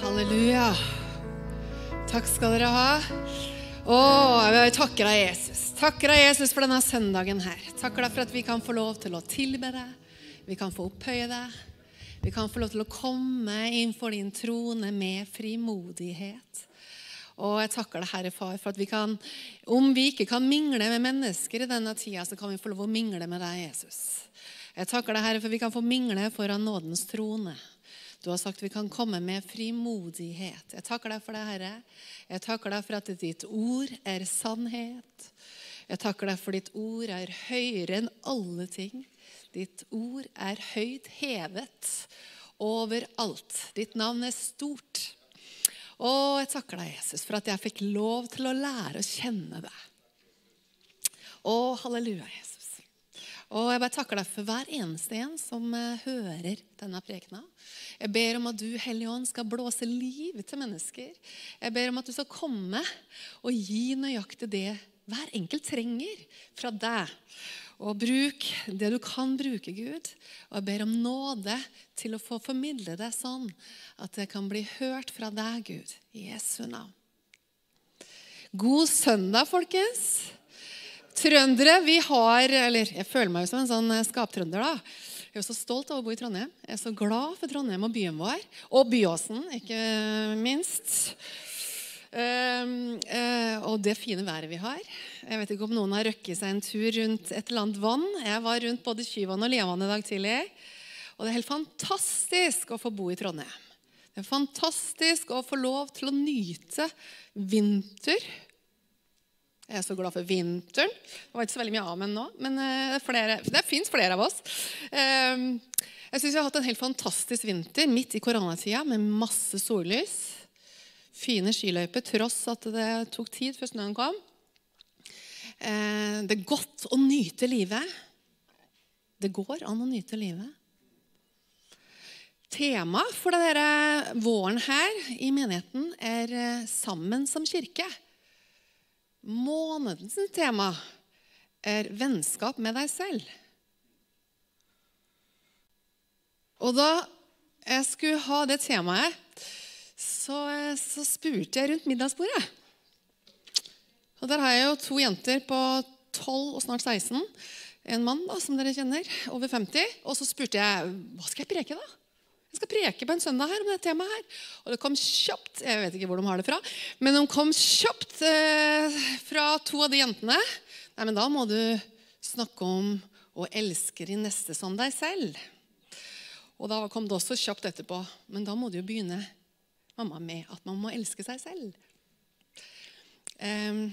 Halleluja. Takk skal dere ha. Å, jeg takker deg, Jesus. Takker deg, Jesus, for denne søndagen her. Takker deg for at vi kan få lov til å tilbe deg. Vi kan få opphøye deg. Vi kan få lov til å komme innenfor din trone med frimodighet. Og jeg takker deg, Herre Far, for at vi kan, om vi ikke kan mingle med mennesker i denne tida, så kan vi få lov å mingle med deg, Jesus. Jeg takker deg, Herre, for vi kan få mingle foran nådens trone. Du har sagt vi kan komme med frimodighet. Jeg takker deg for det, Herre. Jeg takker deg for at ditt ord er sannhet. Jeg takker deg for ditt ord er høyere enn alle ting. Ditt ord er høyt hevet overalt. Ditt navn er stort. Og jeg takker deg, Jesus, for at jeg fikk lov til å lære å kjenne deg. Å, halleluja, Jesus. Og jeg bare takker deg for hver eneste en som eh, hører denne prekena. Jeg ber om at du, Hellige Ånd, skal blåse liv til mennesker. Jeg ber om at du skal komme og gi nøyaktig det hver enkelt trenger fra deg. Og bruk det du kan bruke, Gud. Og jeg ber om nåde til å få formidle det sånn at det kan bli hørt fra deg, Gud. I Jesu navn. God søndag, folkens. Trøndere, vi har Eller jeg føler meg jo som en sånn eh, skaptrønder, da. Jeg er så stolt av å bo i Trondheim. Jeg er så glad for Trondheim og byen vår. Og Byåsen, ikke minst. Uh, uh, og det fine været vi har. Jeg vet ikke om noen har røkket seg en tur rundt et eller annet vann. Jeg var rundt både Kyvann og Liavann i dag tidlig. Og det er helt fantastisk å få bo i Trondheim. Det er fantastisk å få lov til å nyte vinter jeg er så glad for vinteren. Det var ikke så veldig mye amen nå, men eh, flere, det fins flere av oss. Ehm, jeg syns vi har hatt en helt fantastisk vinter midt i koronatida med masse sollys. Fine skiløyper tross at det tok tid før snøen kom. Eh, det er godt å nyte livet. Det går an å nyte livet. Temaet for denne våren her i menigheten er eh, 'Sammen som kirke'. Månedens tema er vennskap med deg selv. Og da jeg skulle ha det temaet, så, så spurte jeg rundt middagsbordet. Og Der har jeg jo to jenter på 12 og snart 16. En mann da, som dere kjenner, over 50. Og så spurte jeg hva skal jeg preke da? Jeg skal preke på en søndag her om det temaet her. Og det kom kjapt Jeg vet ikke hvor de har det fra, men de kom kjapt eh, fra to av de jentene. Nei, men da må du snakke om å elske din neste som deg selv. Og da kom det også kjapt etterpå. Men da må du jo begynne mamma, med at man må elske seg selv. Um,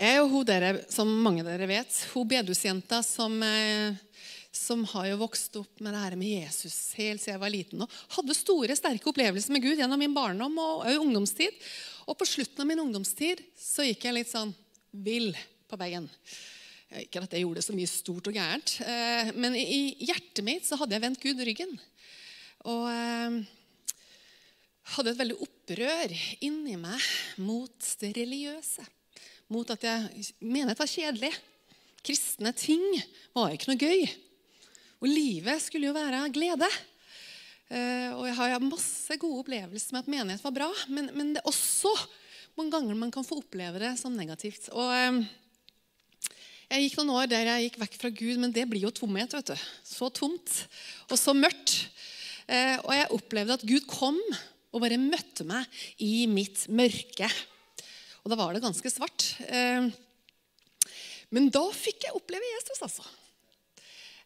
jeg og hun dere, som mange av dere vet, hun bedusjenta som eh, som har jo vokst opp med det her med Jesus helt siden jeg var liten. Og hadde store, sterke opplevelser med Gud gjennom min barndom og, og ungdomstid. Og på slutten av min ungdomstid så gikk jeg litt sånn vill på veien. Ikke at jeg gjorde det så mye stort og gærent, eh, men i hjertet mitt så hadde jeg vendt Gud ryggen. Og eh, hadde et veldig opprør inni meg mot det religiøse. Mot at jeg mener det var kjedelig. Kristne ting var ikke noe gøy. Og livet skulle jo være glede. Uh, og jeg har masse gode opplevelser med at menighet var bra, men, men, det er også mange ganger man kan få oppleve det som negativt. Og uh, Jeg gikk noen år der jeg gikk vekk fra Gud, men det blir jo tomhet. vet du. Så tomt og så mørkt. Uh, og jeg opplevde at Gud kom og bare møtte meg i mitt mørke. Og da var det ganske svart. Men da fikk jeg oppleve Jesus, altså.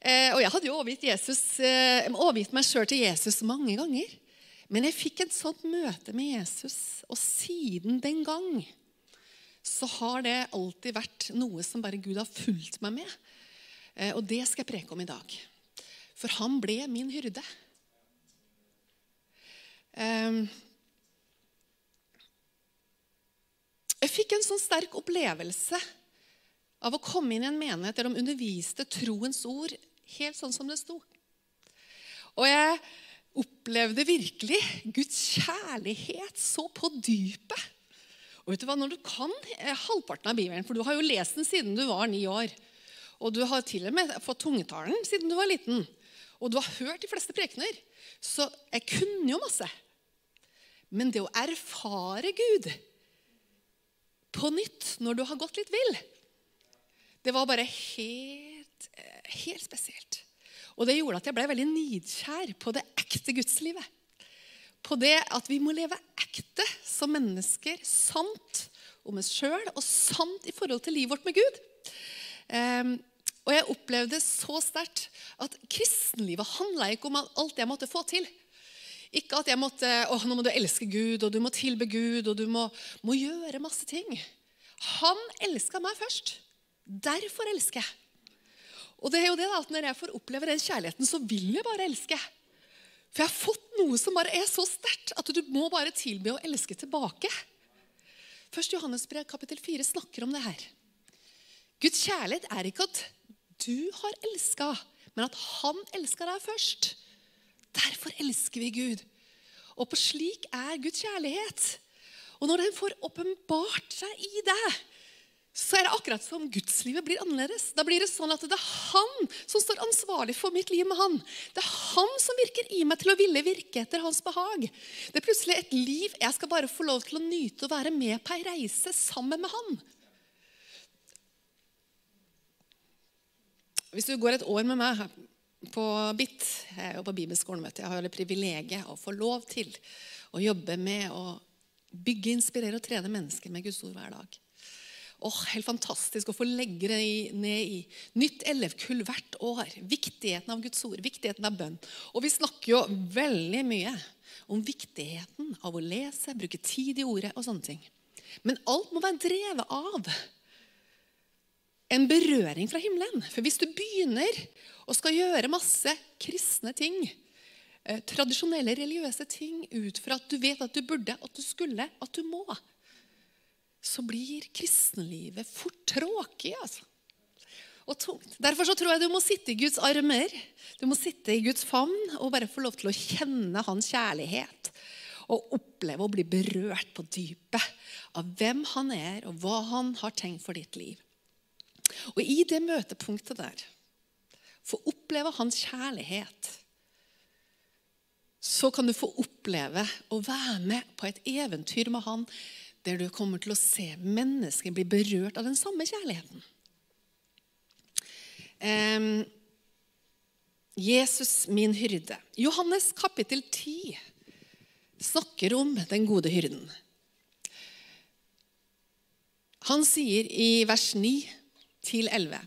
Eh, og jeg hadde jo overgitt, Jesus, eh, overgitt meg sjøl til Jesus mange ganger. Men jeg fikk et sånt møte med Jesus, og siden den gang så har det alltid vært noe som bare Gud har fulgt meg med. Eh, og det skal jeg preke om i dag. For han ble min hyrde. Jeg fikk en sånn sterk opplevelse av å komme inn i en menighet der de underviste troens ord helt sånn som det sto. Og jeg opplevde virkelig Guds kjærlighet så på dypet. Og vet du hva, Når du kan eh, halvparten av Bibelen, for du har jo lest den siden du var ni år, og du har til og med fått tungetalen siden du var liten, Og du har hørt de fleste prekener, så jeg kunne jo masse. Men det å erfare Gud på nytt når du har gått litt vill, det var bare helt, eh, helt spesielt. Og det gjorde at jeg ble veldig nidkjær på det ekte gudslivet. På det at vi må leve ekte som mennesker. Sant om oss sjøl og sant i forhold til livet vårt med Gud. Um, og jeg opplevde så sterkt at kristenlivet handla ikke om alt jeg måtte få til. Ikke at jeg måtte å, nå må du elske Gud, og du må tilbe Gud, og du må, må gjøre masse ting. Han elska meg først. Derfor elsker jeg. Og det er jo det da, at Når jeg får oppleve den kjærligheten, så vil jeg bare elske. For jeg har fått noe som bare er så sterkt at du må bare tilbe å elske tilbake. Først Johannes brev kapittel 4 snakker om det her. Guds kjærlighet er ikke at du har elska, men at han elska deg først. Derfor elsker vi Gud. Og på slik er Guds kjærlighet. Og når den får åpenbart seg i deg, så er det akkurat som gudslivet blir annerledes. Da blir det sånn at det er han som står ansvarlig for mitt liv med han. Det er han som virker i meg til å ville virke etter hans behag. Det er plutselig et liv jeg skal bare få lov til å nyte og være med på ei reise sammen med han. Hvis du går et år med meg på BIT, jeg er jo på bibelskolen, vet du, jeg har jo det privilegiet å få lov til å jobbe med å bygge, inspirere og trene mennesker med Guds ord hver dag. Oh, helt fantastisk å få legge det ned i nytt elevkull hvert år. Viktigheten av Guds ord, viktigheten av bønn. Og vi snakker jo veldig mye om viktigheten av å lese, bruke tid i ordet og sånne ting. Men alt må være drevet av en berøring fra himmelen. For hvis du begynner og skal gjøre masse kristne ting, eh, tradisjonelle religiøse ting ut fra at du vet at du burde, at du skulle, at du må, så blir kristenlivet fort tråkig. altså. Og tungt. Derfor så tror jeg du må sitte i Guds armer, du må sitte i Guds favn og bare få lov til å kjenne hans kjærlighet. Og oppleve å bli berørt på dypet av hvem han er, og hva han har tenkt for ditt liv. Og i det møtepunktet der, få oppleve hans kjærlighet, så kan du få oppleve å være med på et eventyr med han der du kommer til å se mennesker bli berørt av den samme kjærligheten. Um, Jesus, min hyrde. Johannes kapittel 10 snakker om den gode hyrden. Han sier i vers 9 til 11.: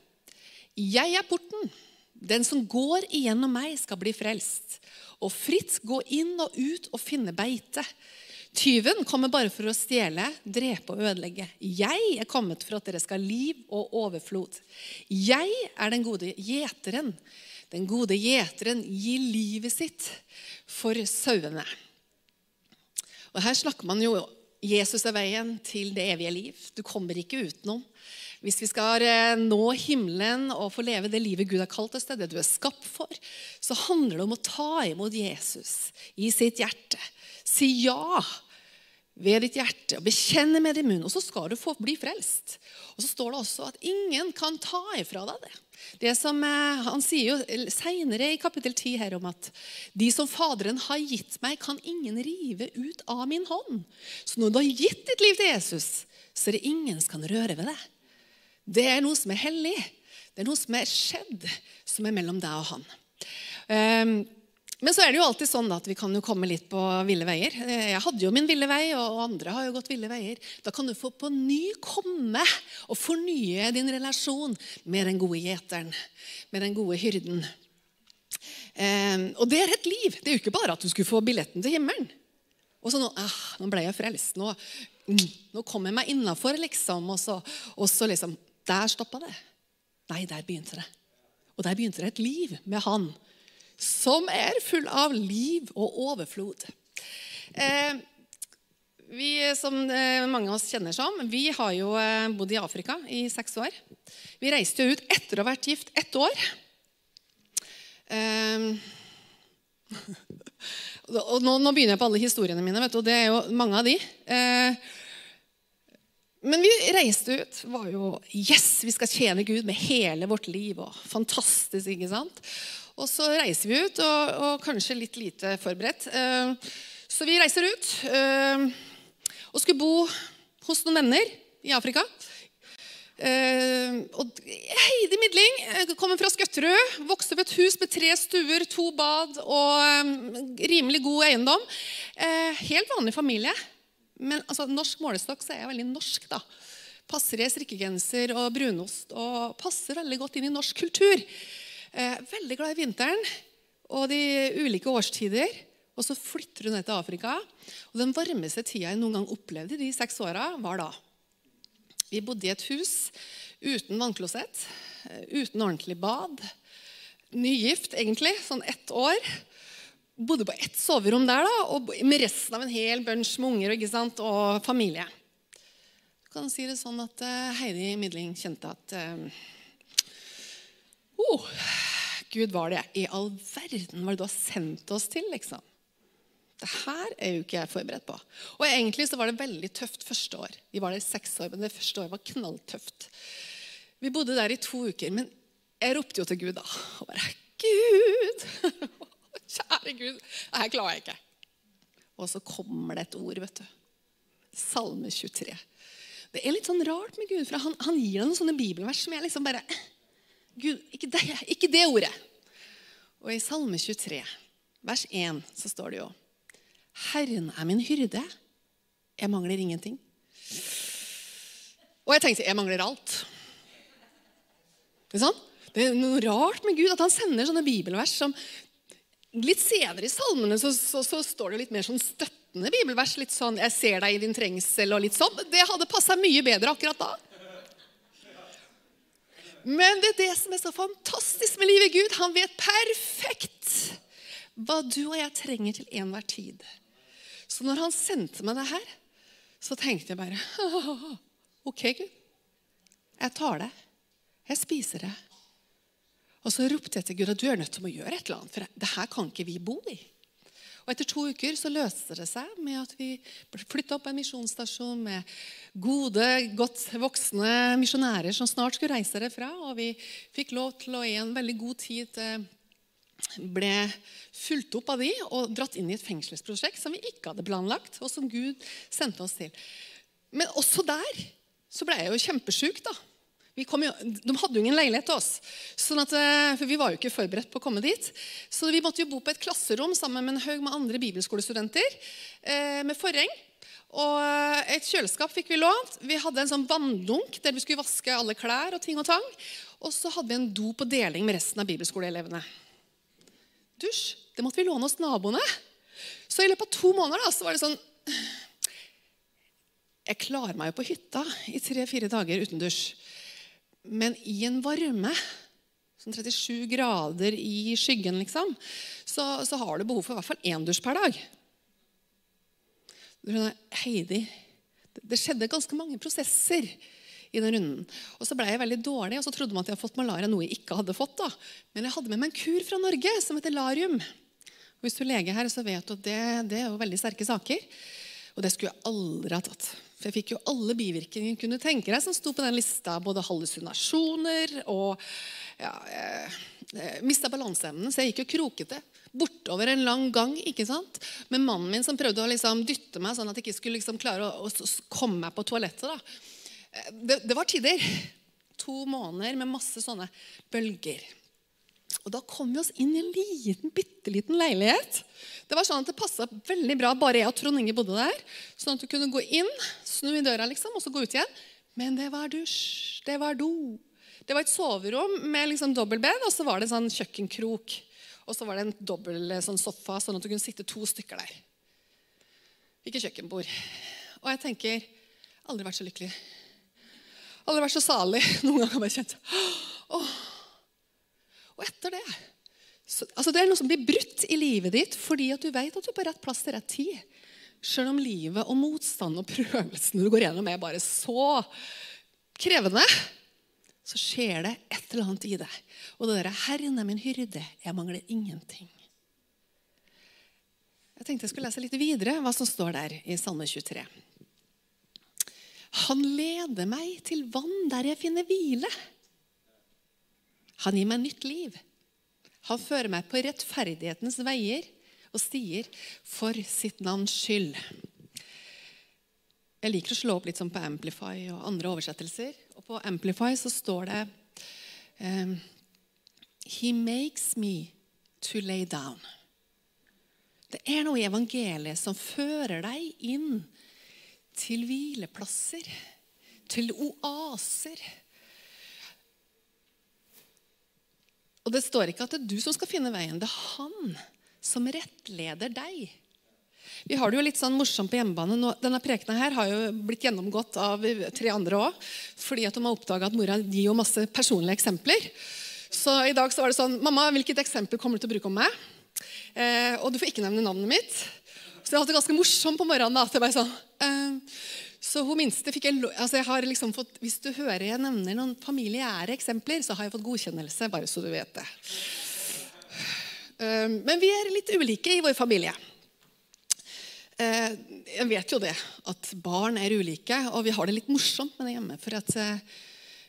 Jeg er porten. Den som går igjennom meg, skal bli frelst, og fritt gå inn og ut og finne beite. Tyven kommer bare for å stjele, drepe og ødelegge. Jeg er kommet for at dere skal ha liv og overflod. Jeg er den gode gjeteren. Den gode gjeteren gir livet sitt for sauene. Og Her snakker man jo Jesus er veien til det evige liv. Du kommer ikke utenom. Hvis vi skal eh, nå himmelen og få leve det livet Gud har kalt oss til, det du er skapt for, så handler det om å ta imot Jesus i sitt hjerte. Si ja ved ditt hjerte og bekjenne med din munn, og så skal du få bli frelst. Og så står det også at ingen kan ta ifra deg det. Det som eh, Han sier jo seinere i kapittel 10 her om at de som Faderen har gitt meg, kan ingen rive ut av min hånd. Så når du har gitt ditt liv til Jesus, så er det ingen som kan røre ved det. Det er noe som er hellig. Det er noe som er skjedd, som er mellom deg og han. Um, men så er det jo alltid sånn at vi kan jo komme litt på ville veier. Jeg hadde jo min ville vei, og andre har jo gått ville veier. Da kan du få på ny komme og fornye din relasjon med den gode gjeteren, med den gode hyrden. Eh, og det er et liv. Det er jo ikke bare at du skulle få billetten til himmelen. Og så nå, ah, nå ble jeg frelst. Nå, mm, nå kom jeg meg innafor, liksom. Og så, og så liksom Der stoppa det. Nei, der begynte det. Og der begynte det et liv med han som er full av liv og overflod. Eh, vi som eh, mange av oss kjenner som, vi har jo eh, bodd i Afrika i seks år. Vi reiste jo ut etter å ha vært gift ett år. Eh, og nå, nå, begynner jeg på alle historiene mine, vet du, og det er jo mange av de. Eh, men vi reiste ut. var jo Yes, vi skal tjene Gud med hele vårt liv. og Fantastisk, ikke sant? Og så reiser vi ut, og, og kanskje litt lite forberedt. Eh, så vi reiser ut eh, og skulle bo hos noen venner i Afrika. Uh, og Heidi Midling kommer fra Skøtterud. Vokste opp et hus med tre stuer, to bad og rimelig god eiendom. Helt vanlig familie. Men altså, norsk målestokk så er jeg veldig norsk. da. Passer i strikkegenser og brunost og passer veldig godt inn i norsk kultur. Veldig glad i vinteren og de ulike årstider. Og så flytter hun ned til Afrika. Og Den varmeste tida jeg noen gang opplevde de seks åra, var da. Vi bodde i et hus uten vannklosett, uten ordentlig bad. Nygift, egentlig, sånn ett år. Bodde på ett soverom der da, og med resten av en hel bunch med unger ikke sant, og familie. Du kan si det sånn at uh, Heidi Midling kjente at uh, oh, Gud, var det i all verden var det du har sendt oss til? liksom? Det her er jo ikke jeg forberedt på. Og egentlig så var det veldig tøft første år. Vi var der i seks år, men det første året var knalltøft. Vi bodde der i to uker, men jeg ropte jo til Gud da. Og bare Gud! Kjære Gud. Det her klarer jeg ikke. Og så kommer det et ord, vet du. Salme 23. Det er litt sånn rart med Gud, for han, han gir deg noen sånne bibelvers som jeg liksom bare Gud, ikke det, ikke det ordet. Og i Salme 23, vers 1, så står det jo 'Herren er min hyrde. Jeg mangler ingenting'. Og jeg tenkte jeg mangler alt. Det er, det er noe rart med Gud at han sender sånne bibelvers som Litt senere i salmene så, så, så står det litt mer sånn støttende bibelvers. Litt sånn 'Jeg ser deg i din trengsel' og litt sånn. Det hadde passa mye bedre akkurat da. Men det er det som er så fantastisk med livet Gud. Han vet perfekt hva du og jeg trenger til enhver tid. Så når han sendte meg det her, så tenkte jeg bare OK, Gud. Jeg tar det. Jeg spiser det. Og så ropte jeg til Gud at du er nødt til å gjøre et eller annet, for det her kan ikke vi bo i. Og Etter to uker så løste det seg med at vi flytta opp en misjonsstasjon med gode, godt voksne misjonærer som snart skulle reise derfra. Og vi fikk lov til å i en veldig god tid eh, ble fulgt opp av de og dratt inn i et fengselsprosjekt som vi ikke hadde planlagt, og som Gud sendte oss til. Men også der så ble jeg jo kjempesjuk. da. Jo, de hadde jo ingen leilighet til oss, sånn at, eh, for vi var jo ikke forberedt på å komme dit. Så vi måtte jo bo på et klasserom sammen med en haug med andre bibelskolestudenter eh, med forheng. Og eh, et kjøleskap fikk vi lånt. Vi hadde en sånn vanndunk der vi skulle vaske alle klær og ting og tang. Og så hadde vi en do på deling med resten av bibelskoleelevene dusj. Det måtte vi låne hos naboene. Så i løpet av to måneder da, så var det sånn Jeg klarer meg jo på hytta i tre-fire dager uten dusj. Men i en varme, sånn 37 grader i skyggen, liksom, så, så har du behov for i hvert fall én dusj per dag. Heidi, det skjedde ganske mange prosesser i den runden. Og Så ble jeg veldig dårlig, og så trodde man at jeg hadde fått malaria, noe jeg ikke hadde fått. da. Men jeg hadde med meg en kur fra Norge som heter Larium. Og Hvis du er lege her, så vet du at det, det er jo veldig sterke saker. Og det skulle jeg aldri ha tatt. For jeg fikk jo alle bivirkninger kunne tenke deg som sto på den lista. Både hallusinasjoner og ja, jeg mista balanseevnen, så jeg gikk jo krokete bortover en lang gang ikke sant? med mannen min som prøvde å liksom dytte meg sånn at jeg ikke skulle liksom klare å, å komme meg på toalettet. da det, det, var tider. To måneder med masse sånne bølger. Og Da kom vi oss inn i en liten, bitte liten leilighet. Det var sånn at det passa veldig bra bare jeg og Trond Inge bodde der. Sånn at du kunne gå inn, snu i døra liksom, og så gå ut igjen. Men det var dusj. Det var do. Det var et soverom med liksom dobbeltbed, og så var det en sånn kjøkkenkrok. Og så var det en dobbel sånn sofa, sånn at du kunne sitte to stykker der. Ikke kjøkkenbord. Og jeg tenker aldri vært så lykkelig Aldri vært så salig. Noen ganger har jeg bare kjent Åh. Og etter det så, altså Det er noe som blir brutt i livet ditt fordi at du vet at du er på rett plass til rett tid. Selv om livet og motstand og prøvelsene du går gjennom, er bare så krevende, så skjer det et eller annet i deg. Og det derre 'Herren er min hyrde, jeg mangler ingenting'. Jeg tenkte jeg skulle lese litt videre hva som står der i Salme 23. Han leder meg til vann der jeg finner hvile. Han gir meg nytt liv. Han fører meg på rettferdighetens veier og stier for sitt navns skyld. Jeg liker å slå opp litt sånn på Amplify og andre oversettelser. Og på Amplify så står det um, He makes me to lay down. Det er noe i evangeliet som fører deg inn til hvileplasser, til oaser. Og det står ikke at det er du som skal finne veien. Det er han som rettleder deg. Vi har det jo litt sånn morsomt på hjemmebane. Denne prekena her har jo blitt gjennomgått av tre andre òg. Fordi at de har oppdaga at mora gir jo masse personlige eksempler. Så i dag så var det sånn Mamma, hvilket eksempel kommer du til å bruke om meg? Eh, og du får ikke nevne navnet mitt. Så jeg hadde det ganske morsomt på morgenen. da, at jeg bare sånn, eh, så hun minste fikk jeg, altså jeg har liksom fått, Hvis du hører jeg nevner noen familiære eksempler, så har jeg fått godkjennelse. bare så du vet det. Eh, men vi er litt ulike i vår familie. Eh, jeg vet jo det, at barn er ulike, og vi har det litt morsomt med det hjemme. For at eh,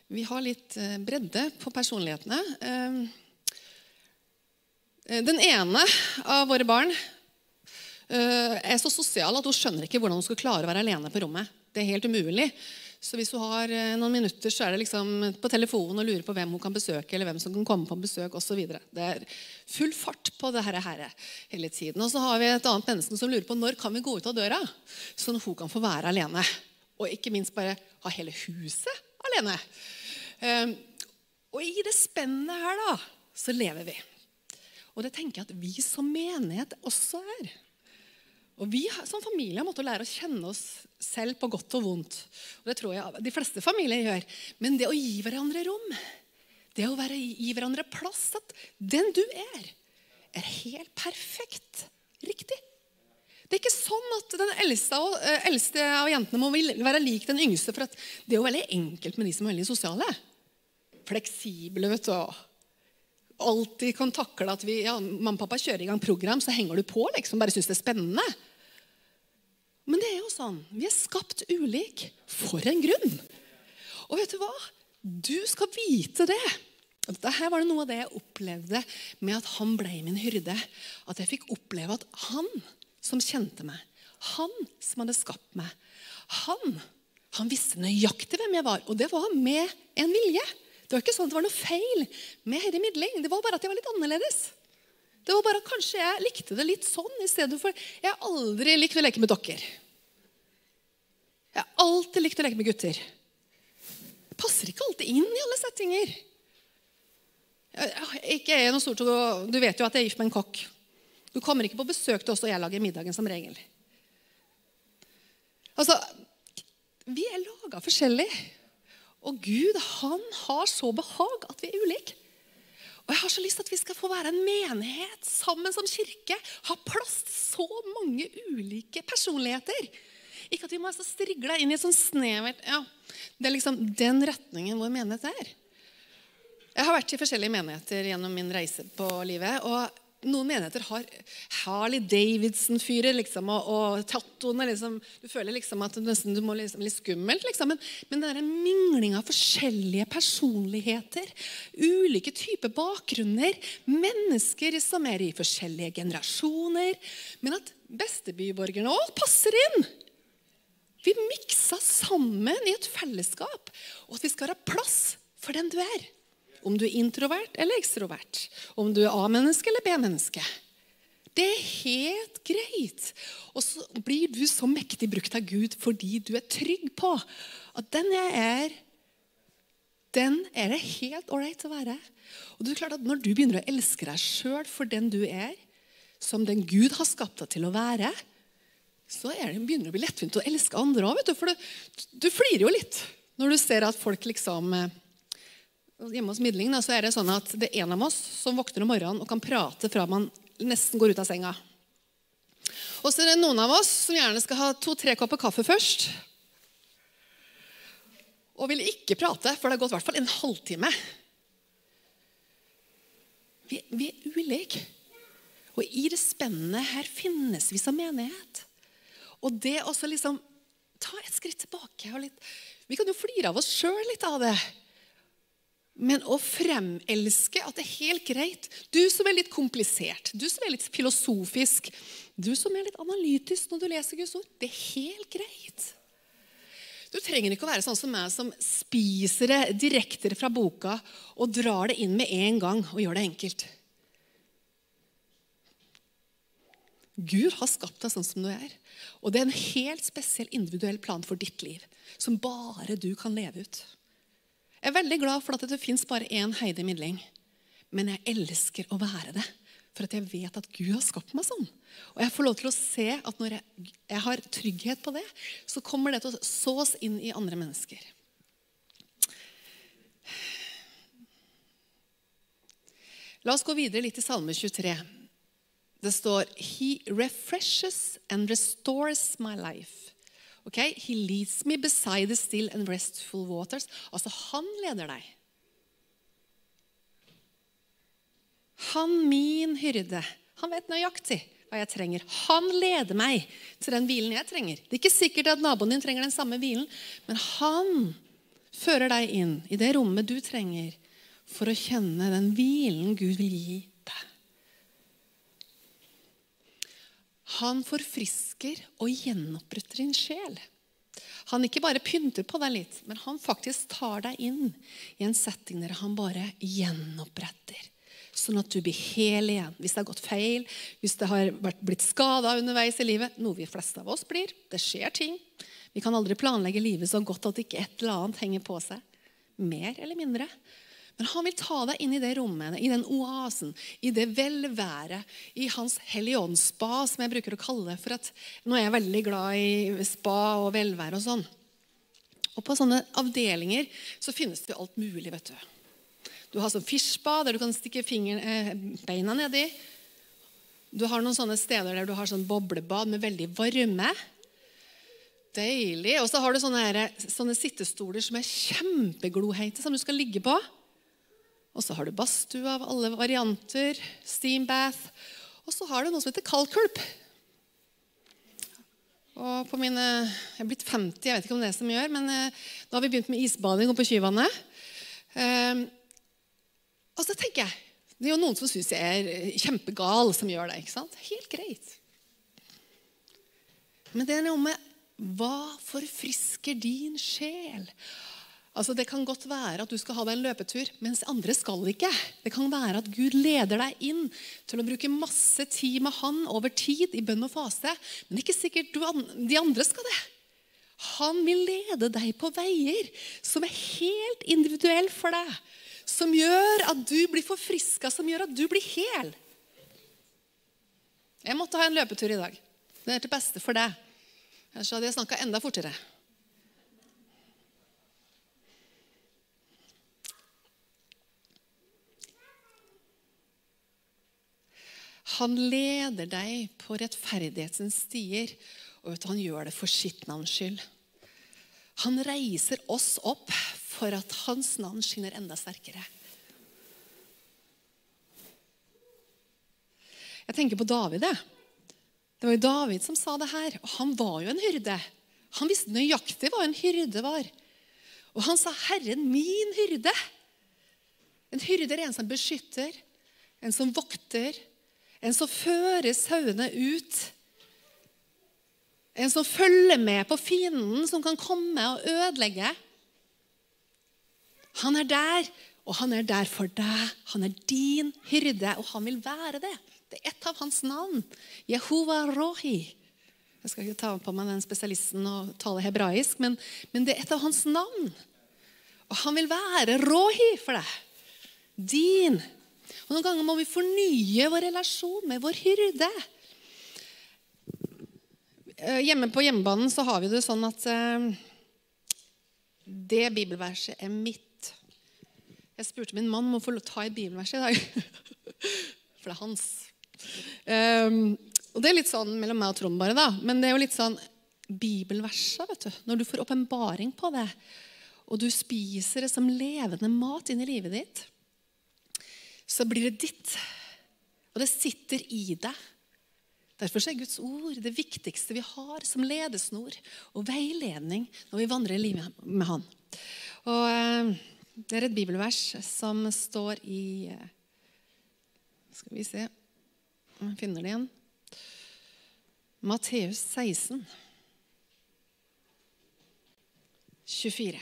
vi har litt bredde på personlighetene. Den ene av våre barn er så sosial at hun skjønner ikke hvordan hun skal klare å være alene på rommet. Det er helt umulig. Så hvis hun har eh, noen minutter, så er det liksom på telefonen og lurer på hvem hun kan besøke, eller hvem som kan komme på besøk osv. Det er full fart på det her, her hele tiden. Og så har vi et annet menneske som lurer på når kan vi gå ut av døra, sånn at hun kan få være alene. Og ikke minst bare ha hele huset alene. Ehm, og i det spennet her, da, så lever vi. Og det tenker jeg at vi som menighet også er. Og Vi som familie har måttet lære å kjenne oss selv på godt og vondt. Og Det tror jeg de fleste familier gjør. Men det å gi hverandre rom, det å være, gi hverandre plass At den du er, er helt perfekt riktig. Det er ikke sånn at den eldste av, eh, eldste av jentene må være lik den yngste. For det er jo veldig enkelt med de som er veldig sosiale. Fleksible, vet du. Alltid kan takle at vi, ja, mamma og pappa kjører i gang program, så henger du på. liksom, Bare syns det er spennende. Men det er jo sånn. Vi er skapt ulik for en grunn. Og vet du hva? Du skal vite det. Dette var det noe av det jeg opplevde med at han ble min hyrde. At jeg fikk oppleve at han som kjente meg, han som hadde skapt meg, han, han visste nøyaktig hvem jeg var. Og det var med en vilje. Det var ikke sånn at det var noe feil med Heidi Midling. Det var bare at jeg var litt annerledes. Det var bare at Kanskje jeg likte det litt sånn i stedet for Jeg har aldri likt å leke med dokker. Jeg har alltid likt å leke med gutter. Det passer ikke alltid inn i alle settinger. Jeg, ikke er noe stort, Du vet jo at jeg er gift med en kokk. Du kommer ikke på besøk til oss, og jeg lager middagen som regel. Altså, Vi er laga forskjellig. Og Gud han har så behag at vi er ulike. Og jeg har så lyst til at vi skal få være en menighet sammen som kirke. Ha plass til så mange ulike personligheter. Ikke at vi må strigle inn i et sånn snevert ja, Det er liksom den retningen vår menighet er. Jeg har vært i forskjellige menigheter gjennom min reise på livet. og noen menigheter har Harley Davidson-fyrer liksom, og, og tattoene. Liksom, du føler liksom at nesten, du må liksom, litt skummelt. Liksom. Men, men den mingling av forskjellige personligheter, ulike typer bakgrunner, mennesker som er i forskjellige generasjoner Men at bestebyborgerne òg passer inn. Vi miksa sammen i et fellesskap, og at vi skal ha plass for den du er. Om du er introvert eller ekstrovert. Om du er A-menneske eller B-menneske. Det er helt greit. Og så blir du så mektig brukt av Gud fordi du er trygg på at den jeg er, den er det helt ålreit å være. Og det er klart at Når du begynner å elske deg sjøl for den du er, som den Gud har skapt deg til å være, så det, begynner det å bli lettvint å elske andre òg. For du, du flirer jo litt når du ser at folk liksom eh, Hjemme hos Midling da, så er det sånn at det er en av oss som våkner om morgenen og kan prate fra man nesten går ut av senga. Og så er det noen av oss som gjerne skal ha to-tre kopper kaffe først. Og vil ikke prate, for det har gått i hvert fall en halvtime. Vi, vi er ulike. Og i det spennende her finnes vi som menighet. Og det også liksom ta et skritt tilbake litt, Vi kan jo flire av oss sjøl litt av det. Men å fremelske at det er helt greit Du som er litt komplisert, du som er litt filosofisk, du som er litt analytisk når du leser Guds ord, det er helt greit. Du trenger ikke å være sånn som meg, som spiser det direkte fra boka og drar det inn med en gang og gjør det enkelt. Gud har skapt deg sånn som du er. Og det er en helt spesiell individuell plan for ditt liv som bare du kan leve ut. Jeg er veldig glad for at det fins bare én Heidi Midling. Men jeg elsker å være det, for at jeg vet at Gud har skapt meg sånn. Og jeg får lov til å se at når jeg, jeg har trygghet på det, så kommer det til å sås inn i andre mennesker. La oss gå videre litt til Salme 23. Det står He refreshes and restores my life. Okay? He leads me beside the still and restful waters. Altså, han leder deg. Han min hyrde. Han vet nøyaktig hva jeg trenger. Han leder meg til den hvilen jeg trenger. Det er ikke sikkert at naboen din trenger den samme hvilen, men han fører deg inn i det rommet du trenger for å kjenne den hvilen Gud vil gi Han forfrisker og gjenoppretter din sjel. Han ikke bare pynter på deg litt, men han faktisk tar deg inn i en setting der han bare gjenoppretter. Sånn at du blir hel igjen. Hvis det har gått feil, hvis det har blitt skada underveis i livet, noe vi fleste av oss blir. Det skjer ting. Vi kan aldri planlegge livet så godt at ikke et eller annet henger på seg. Mer eller mindre. Men han vil ta deg inn i det rommet, i den oasen, i det velværet, i hans helligåndsspa, som jeg bruker å kalle det. For at nå er jeg veldig glad i spa og velvære og sånn. Og på sånne avdelinger så finnes det alt mulig, vet du. Du har sånn fishspa der du kan stikke fingeren, eh, beina nedi. Du har noen sånne steder der du har sånn boblebad med veldig varme. Deilig. Og så har du sånne, sånne sittestoler som er kjempegloheite, som du skal ligge på. Og så har du badstue av alle varianter, steambath. Og så har du noe som heter kaldkulp. Og på mine, Jeg er blitt 50, jeg vet ikke om det er som gjør, men eh, nå har vi begynt med isbading oppe på Kyvannet. Um, og så tenker jeg Det er jo noen som syns jeg er eh, kjempegal, som gjør det. ikke sant? Helt greit. Men det er noe med hva forfrisker din sjel? Altså, Det kan godt være at du skal ha deg en løpetur, mens andre skal ikke. Det kan være at Gud leder deg inn til å bruke masse tid med Han over tid i bønn og fase. Men det er ikke sikkert du, de andre skal det. Han vil lede deg på veier som er helt individuelle for deg. Som gjør at du blir forfriska, som gjør at du blir hel. Jeg måtte ha en løpetur i dag. Det er til beste for deg. Ellers hadde jeg snakka enda fortere. Han leder deg på rettferdighetens stier, og vet du, han gjør det for sitt navns skyld. Han reiser oss opp for at hans navn skinner enda sterkere. Jeg tenker på David. Det var jo David som sa det her. Og han var jo en hyrde. Han visste nøyaktig hva en hyrde var. Og han sa, 'Herren min hyrde'. En hyrde er en som beskytter, en som vokter, en som fører sauene ut. En som følger med på fienden, som kan komme og ødelegge. Han er der, og han er der for deg. Han er din hyrde, og han vil være det. Det er et av hans navn. Jehova Rohi. Jeg skal ikke ta på meg den spesialisten og tale hebraisk, men, men det er et av hans navn. Og han vil være Rohi for deg. Din og Noen ganger må vi fornye vår relasjon med vår hyrde. Eh, hjemme på hjemmebanen så har vi det sånn at eh, det bibelverset er mitt. Jeg spurte min mann om å få ta et bibelvers i dag. For det er hans. Um, og det er litt sånn mellom meg og Trond, bare, da. Men det er jo litt sånn bibelverset, vet du. Når du får åpenbaring på det, og du spiser det som levende mat inn i livet ditt, så blir det ditt. Og det sitter i deg. Derfor er Guds ord det viktigste vi har som ledesnor og veiledning når vi vandrer i livet med Han. Og eh, Det er et bibelvers som står i eh, Skal vi se om jeg finner det igjen. Matteus 16, 24.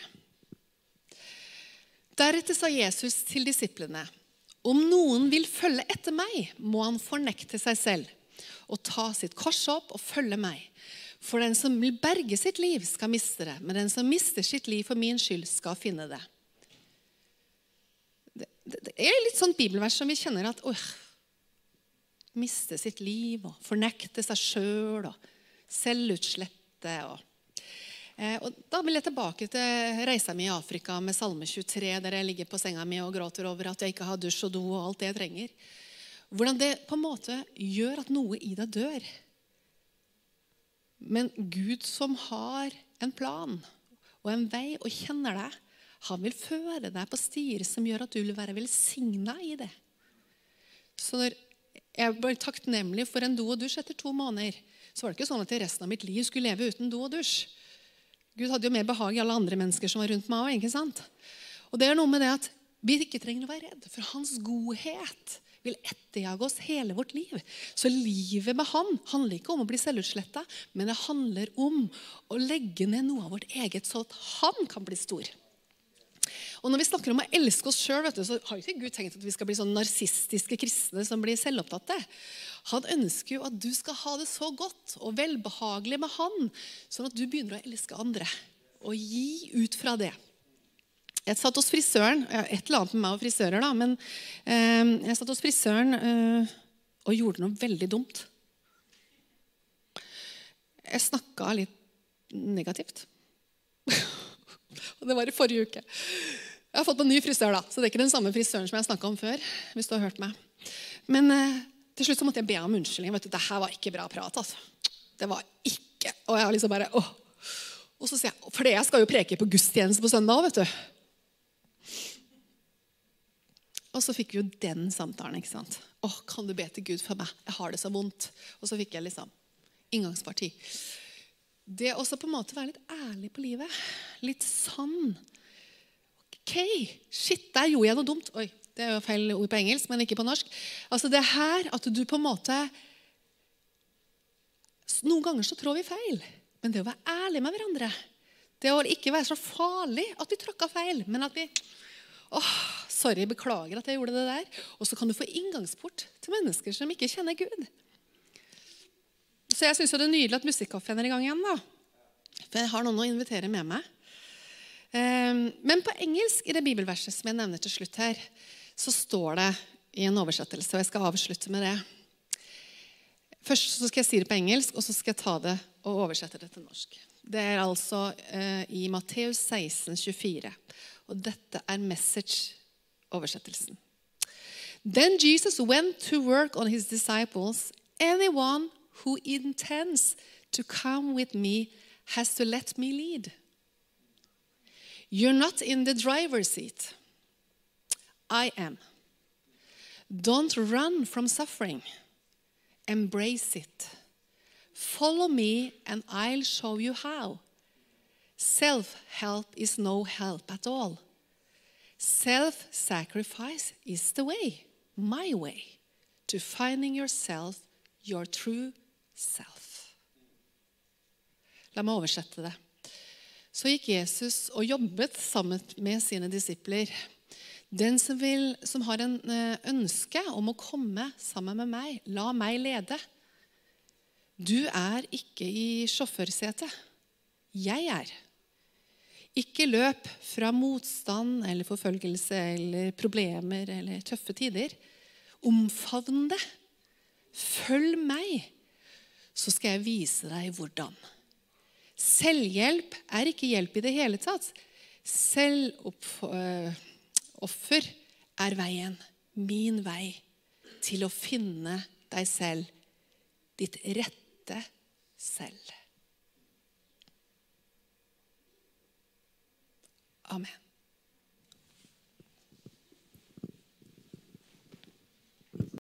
Deretter sa Jesus til disiplene.: Om noen vil følge etter meg, må han fornekte seg selv og ta sitt kors opp og følge meg. For den som vil berge sitt liv, skal miste det, men den som mister sitt liv for min skyld, skal finne det. Det, er litt sånn bibelvers som vi kjenner at øh, Miste sitt liv og fornekte seg sjøl og selvutslette. Og, og da vil jeg tilbake til reisa mi i Afrika med Salme 23, der jeg ligger på senga mi og gråter over at jeg ikke har dusj og do og alt det jeg trenger. Hvordan det på en måte gjør at noe i deg dør. Men Gud som har en plan og en vei og kjenner deg, han vil føre deg på stier som gjør at du vil være velsigna i det. Så når jeg ble takknemlig for en do og dusj etter to måneder, så var det ikke sånn at jeg resten av mitt liv skulle leve uten do og dusj. Gud hadde jo mer behag i alle andre mennesker som var rundt meg òg. Og det er noe med det at vi ikke trenger å være redd for hans godhet vil etterjage oss hele vårt liv. Så livet med han handler ikke om å bli selvutsletta, men det handler om å legge ned noe av vårt eget, så at han kan bli stor. Og Når vi snakker om å elske oss sjøl, så har ikke Gud tenkt at vi skal bli sånn narsistiske kristne som blir selvopptatte. Han ønsker jo at du skal ha det så godt og velbehagelig med han, sånn at du begynner å elske andre. Og gi ut fra det. Jeg satt hos frisøren Et eller annet med meg og frisører, da. Men eh, jeg satt hos frisøren eh, og gjorde noe veldig dumt. Jeg snakka litt negativt. og det var i forrige uke. Jeg har fått en ny frisør, da, så det er ikke den samme frisøren som jeg snakka om før. hvis du har hørt meg. Men eh, til slutt så måtte jeg be om unnskyldning. vet du, det her var ikke bra prat. altså. Det var ikke Og jeg har liksom bare, åh. Og så sier jeg, For jeg skal jo preke på gudstjeneste på søndag vet du. Og så fikk vi jo den samtalen. ikke sant? Å, kan du be til Gud for meg? Jeg har det så vondt. Og så fikk jeg liksom inngangsparti. Det å på en måte være litt ærlig på livet. Litt sann. Ok, shit, der gjorde jeg noe dumt. Oi, det er jo feil ord på engelsk, men ikke på norsk. Altså det her at du på en måte Noen ganger så trår vi feil. Men det å være ærlig med hverandre Det å ikke være så farlig at vi tråkka feil, men at vi åh, Sorry, beklager at jeg gjorde det der. Og så kan du få inngangsport til mennesker som ikke kjenner Gud. Så jeg syns det er nydelig at Musikkaffen er i gang igjen. da. For jeg har noen å invitere med meg. Ehm, men på engelsk i det bibelverset som jeg nevner til slutt her, så står det i en oversettelse, og jeg skal avslutte med det. Først så skal jeg si det på engelsk, og så skal jeg ta det og oversette det til norsk. Det er altså eh, i Matteus 16, 24. Og dette er message oversettelsen. Then Jesus went to work on his disciples. Anyone who intends to come with me has to let me lead. You're not in the driver's seat. I am. Don't run from suffering. Embrace it. Follow me, and I'll show you how. Self help is no help at all. Self sacrifice is the way, my way, to finding yourself, your true self. La meg oversette det. Så gikk Jesus og jobbet sammen med sine disipler. Den som, vil, som har en eh, ønske om å komme sammen med meg, la meg lede. Du er ikke i sjåførsetet. Jeg er. Ikke løp fra motstand eller forfølgelse eller problemer eller tøffe tider. Omfavn det. Følg meg, så skal jeg vise deg hvordan. Selvhjelp er ikke hjelp i det hele tatt. Selvoffer er veien, min vei, til å finne deg selv, ditt rette selv. Amen.